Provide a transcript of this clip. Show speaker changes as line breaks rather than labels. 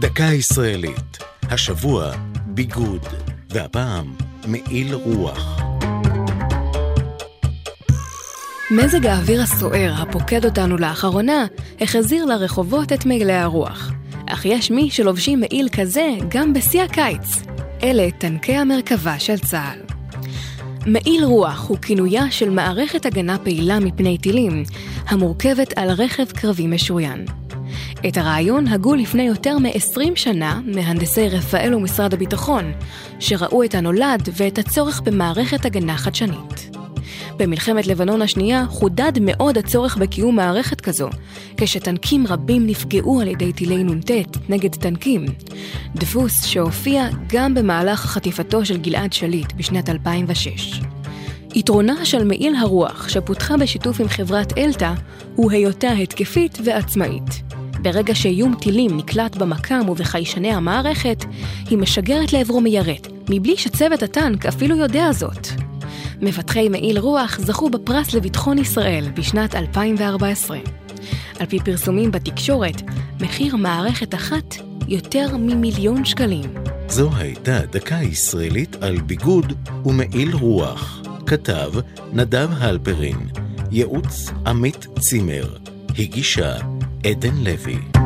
דקה ישראלית, השבוע ביגוד, והפעם מעיל רוח.
מזג האוויר הסוער הפוקד אותנו לאחרונה החזיר לרחובות את מעילי הרוח. אך יש מי שלובשים מעיל כזה גם בשיא הקיץ. אלה טנקי המרכבה של צה"ל. מעיל רוח הוא כינויה של מערכת הגנה פעילה מפני טילים, המורכבת על רכב קרבי משוריין. את הרעיון הגו לפני יותר מ-20 שנה מהנדסי רפאל ומשרד הביטחון, שראו את הנולד ואת הצורך במערכת הגנה חדשנית. במלחמת לבנון השנייה חודד מאוד הצורך בקיום מערכת כזו, כשטנקים רבים נפגעו על ידי טילי נ"ט נגד טנקים, דפוס שהופיע גם במהלך חטיפתו של גלעד שליט בשנת 2006. יתרונה של מעיל הרוח, שפותחה בשיתוף עם חברת אלתא, הוא היותה התקפית ועצמאית. ברגע שאיום טילים נקלט במקם ובחיישני המערכת, היא משגרת לעברו מיירט, מבלי שצוות הטנק אפילו יודע זאת. מבטחי מעיל רוח זכו בפרס לביטחון ישראל בשנת 2014. על פי פרסומים בתקשורת, מחיר מערכת אחת יותר ממיליון שקלים.
זו הייתה דקה ישראלית על ביגוד ומעיל רוח. כתב נדב הלפרין, ייעוץ עמית צימר, הגישה עדן לוי.